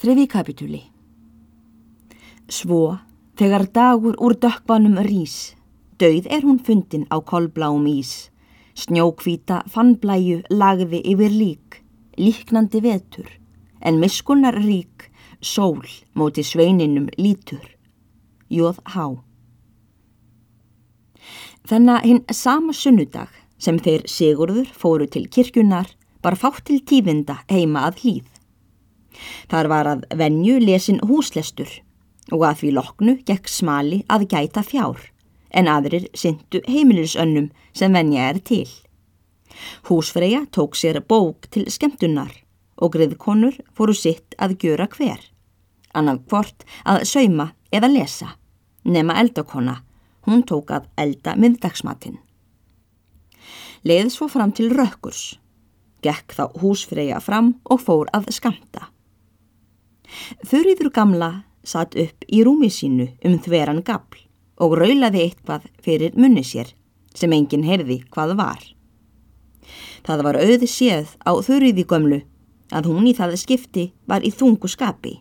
Þriði kapitúli Svo, þegar dagur úr dökkvanum rís, dauð er hún fundin á kolbláum ís. Snjókvíta fannblæju lagði yfir lík, líknandi vetur, en miskunnar rík, sól móti sveininum lítur. Jóð há. Þannig að hinn sama sunnudag sem þeir Sigurður fóru til kirkjunar var fátt til tífinda heima að hlýð. Þar var að venju lesin húslestur og að því loknu gekk smali að gæta fjár en aðrir syndu heimilisönnum sem venja er til. Húsfreyja tók sér bók til skemmtunar og griðkonur fóru sitt að gjöra hver. Annað hvort að sauma eða lesa, nema eldakona, hún tók að elda miðdagsmatinn. Leð svo fram til rökkurs, gekk þá húsfreyja fram og fór að skamta. Þurriður gamla satt upp í rúmi sínu um þveran gabl og raulaði eitthvað fyrir munni sér sem enginn heyrði hvað var. Það var auði séð á þurriði gömlu að hún í það skipti var í þungu skapi.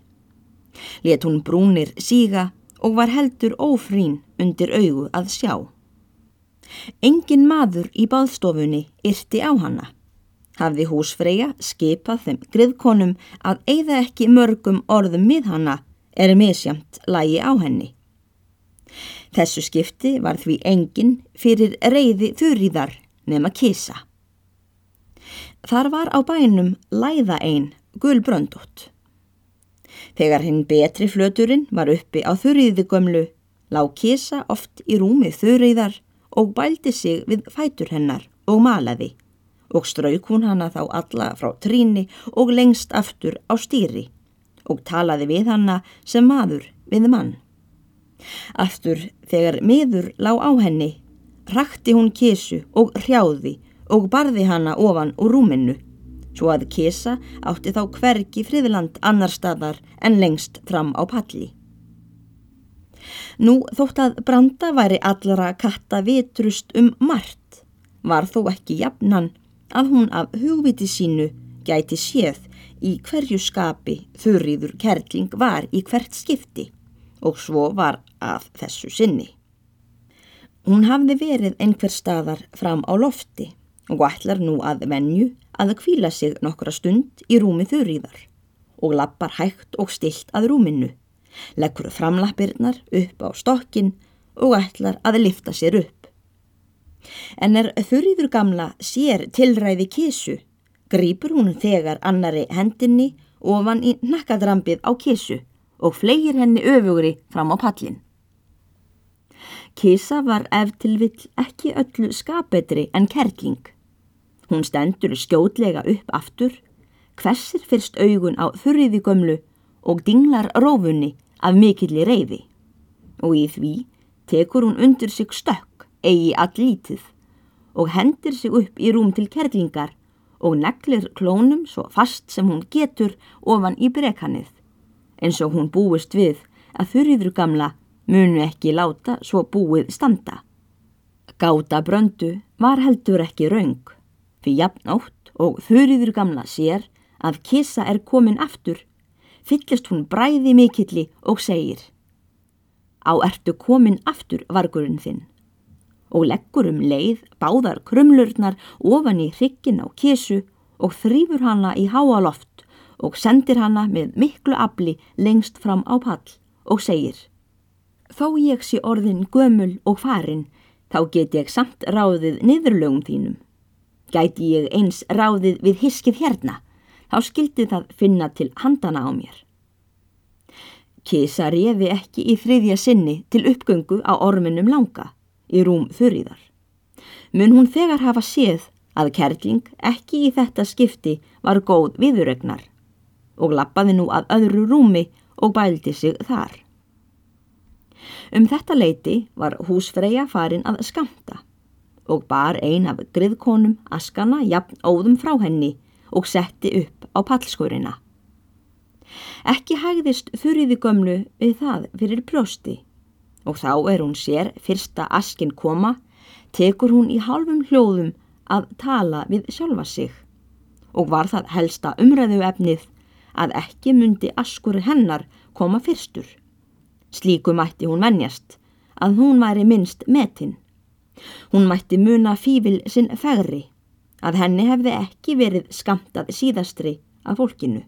Let hún brúnir síga og var heldur ófrín undir augu að sjá. Engin maður í baðstofunni yrti á hana hafði húsfreyja skipað þeim griðkonum að eigða ekki mörgum orðum mið hana er misjamt lægi á henni. Þessu skipti var því engin fyrir reyði þurriðar nema kisa. Þar var á bænum læða einn gulbröndótt. Þegar hinn betri flöturinn var uppi á þurriði gömlu, lág kisa oft í rúmið þurriðar og bældi sig við fætur hennar og malaði og strauk hún hana þá alla frá tríni og lengst aftur á stýri og talaði við hana sem maður við mann. Aftur þegar miður lá á henni, rakti hún kísu og hrjáði og barði hana ofan úr rúminu, svo að kísa átti þá hvergi friðland annar staðar en lengst fram á palli. Nú þótt að branda væri allara katta vitrust um margt, var þó ekki jafnan að hún af hugviti sínu gæti séð í hverju skapi þurriður kerling var í hvert skipti og svo var að þessu sinni. Hún hafði verið einhver staðar fram á lofti og ætlar nú að venju að kvíla sig nokkra stund í rúmi þurriðar og lappar hægt og stilt að rúminu, leggur framlappirnar upp á stokkin og ætlar að lifta sér upp. En er þurriður gamla sér tilræði kísu, grýpur hún þegar annari hendinni ofan í nakkadrampið á kísu og flegir henni öfugri fram á pallin. Kísa var eftir vill ekki öllu skapetri en kerling. Hún stendur skjótlega upp aftur, hversir fyrst augun á þurriði gömlu og dinglar rófunni af mikilli reyði. Og í því tekur hún undir sig stökk eigi allítið og hendir sig upp í rúm til kerlingar og neglir klónum svo fast sem hún getur ofan í brekannið eins og hún búist við að þurriður gamla munu ekki láta svo búið standa. Gáta bröndu var heldur ekki raung fyrir jafnátt og þurriður gamla sér að kissa er komin aftur fyllist hún bræði mikilli og segir Á ertu komin aftur vargurinn þinn og leggur um leið báðar krumlurnar ofan í hryggin á kísu og þrýfur hana í háaloft og sendir hana með miklu afli lengst fram á pall og segir Þó ég sé orðin gömul og farin, þá get ég samt ráðið niðurlögum þínum. Gæti ég eins ráðið við hiskið hérna, þá skildi það finna til handana á mér. Kisa refi ekki í þriðja sinni til uppgöngu á orminum langa í rúm þurriðar. Mun hún þegar hafa séð að kerling ekki í þetta skipti var góð viðuregnar og lappaði nú að öðru rúmi og bældi sig þar. Um þetta leiti var húsfreyja farin að skamta og bar ein af griðkonum askana jafn óðum frá henni og setti upp á pallskórina. Ekki hægðist þurriði gömlu við það fyrir brjósti og þá er hún sér fyrsta askin koma, tekur hún í halvum hljóðum að tala við sjálfa sig og var það helsta umræðu efnið að ekki myndi askur hennar koma fyrstur. Slíku mætti hún venjast, að hún væri minnst metin. Hún mætti muna fífil sinn fegri, að henni hefði ekki verið skamtað síðastri af fólkinu.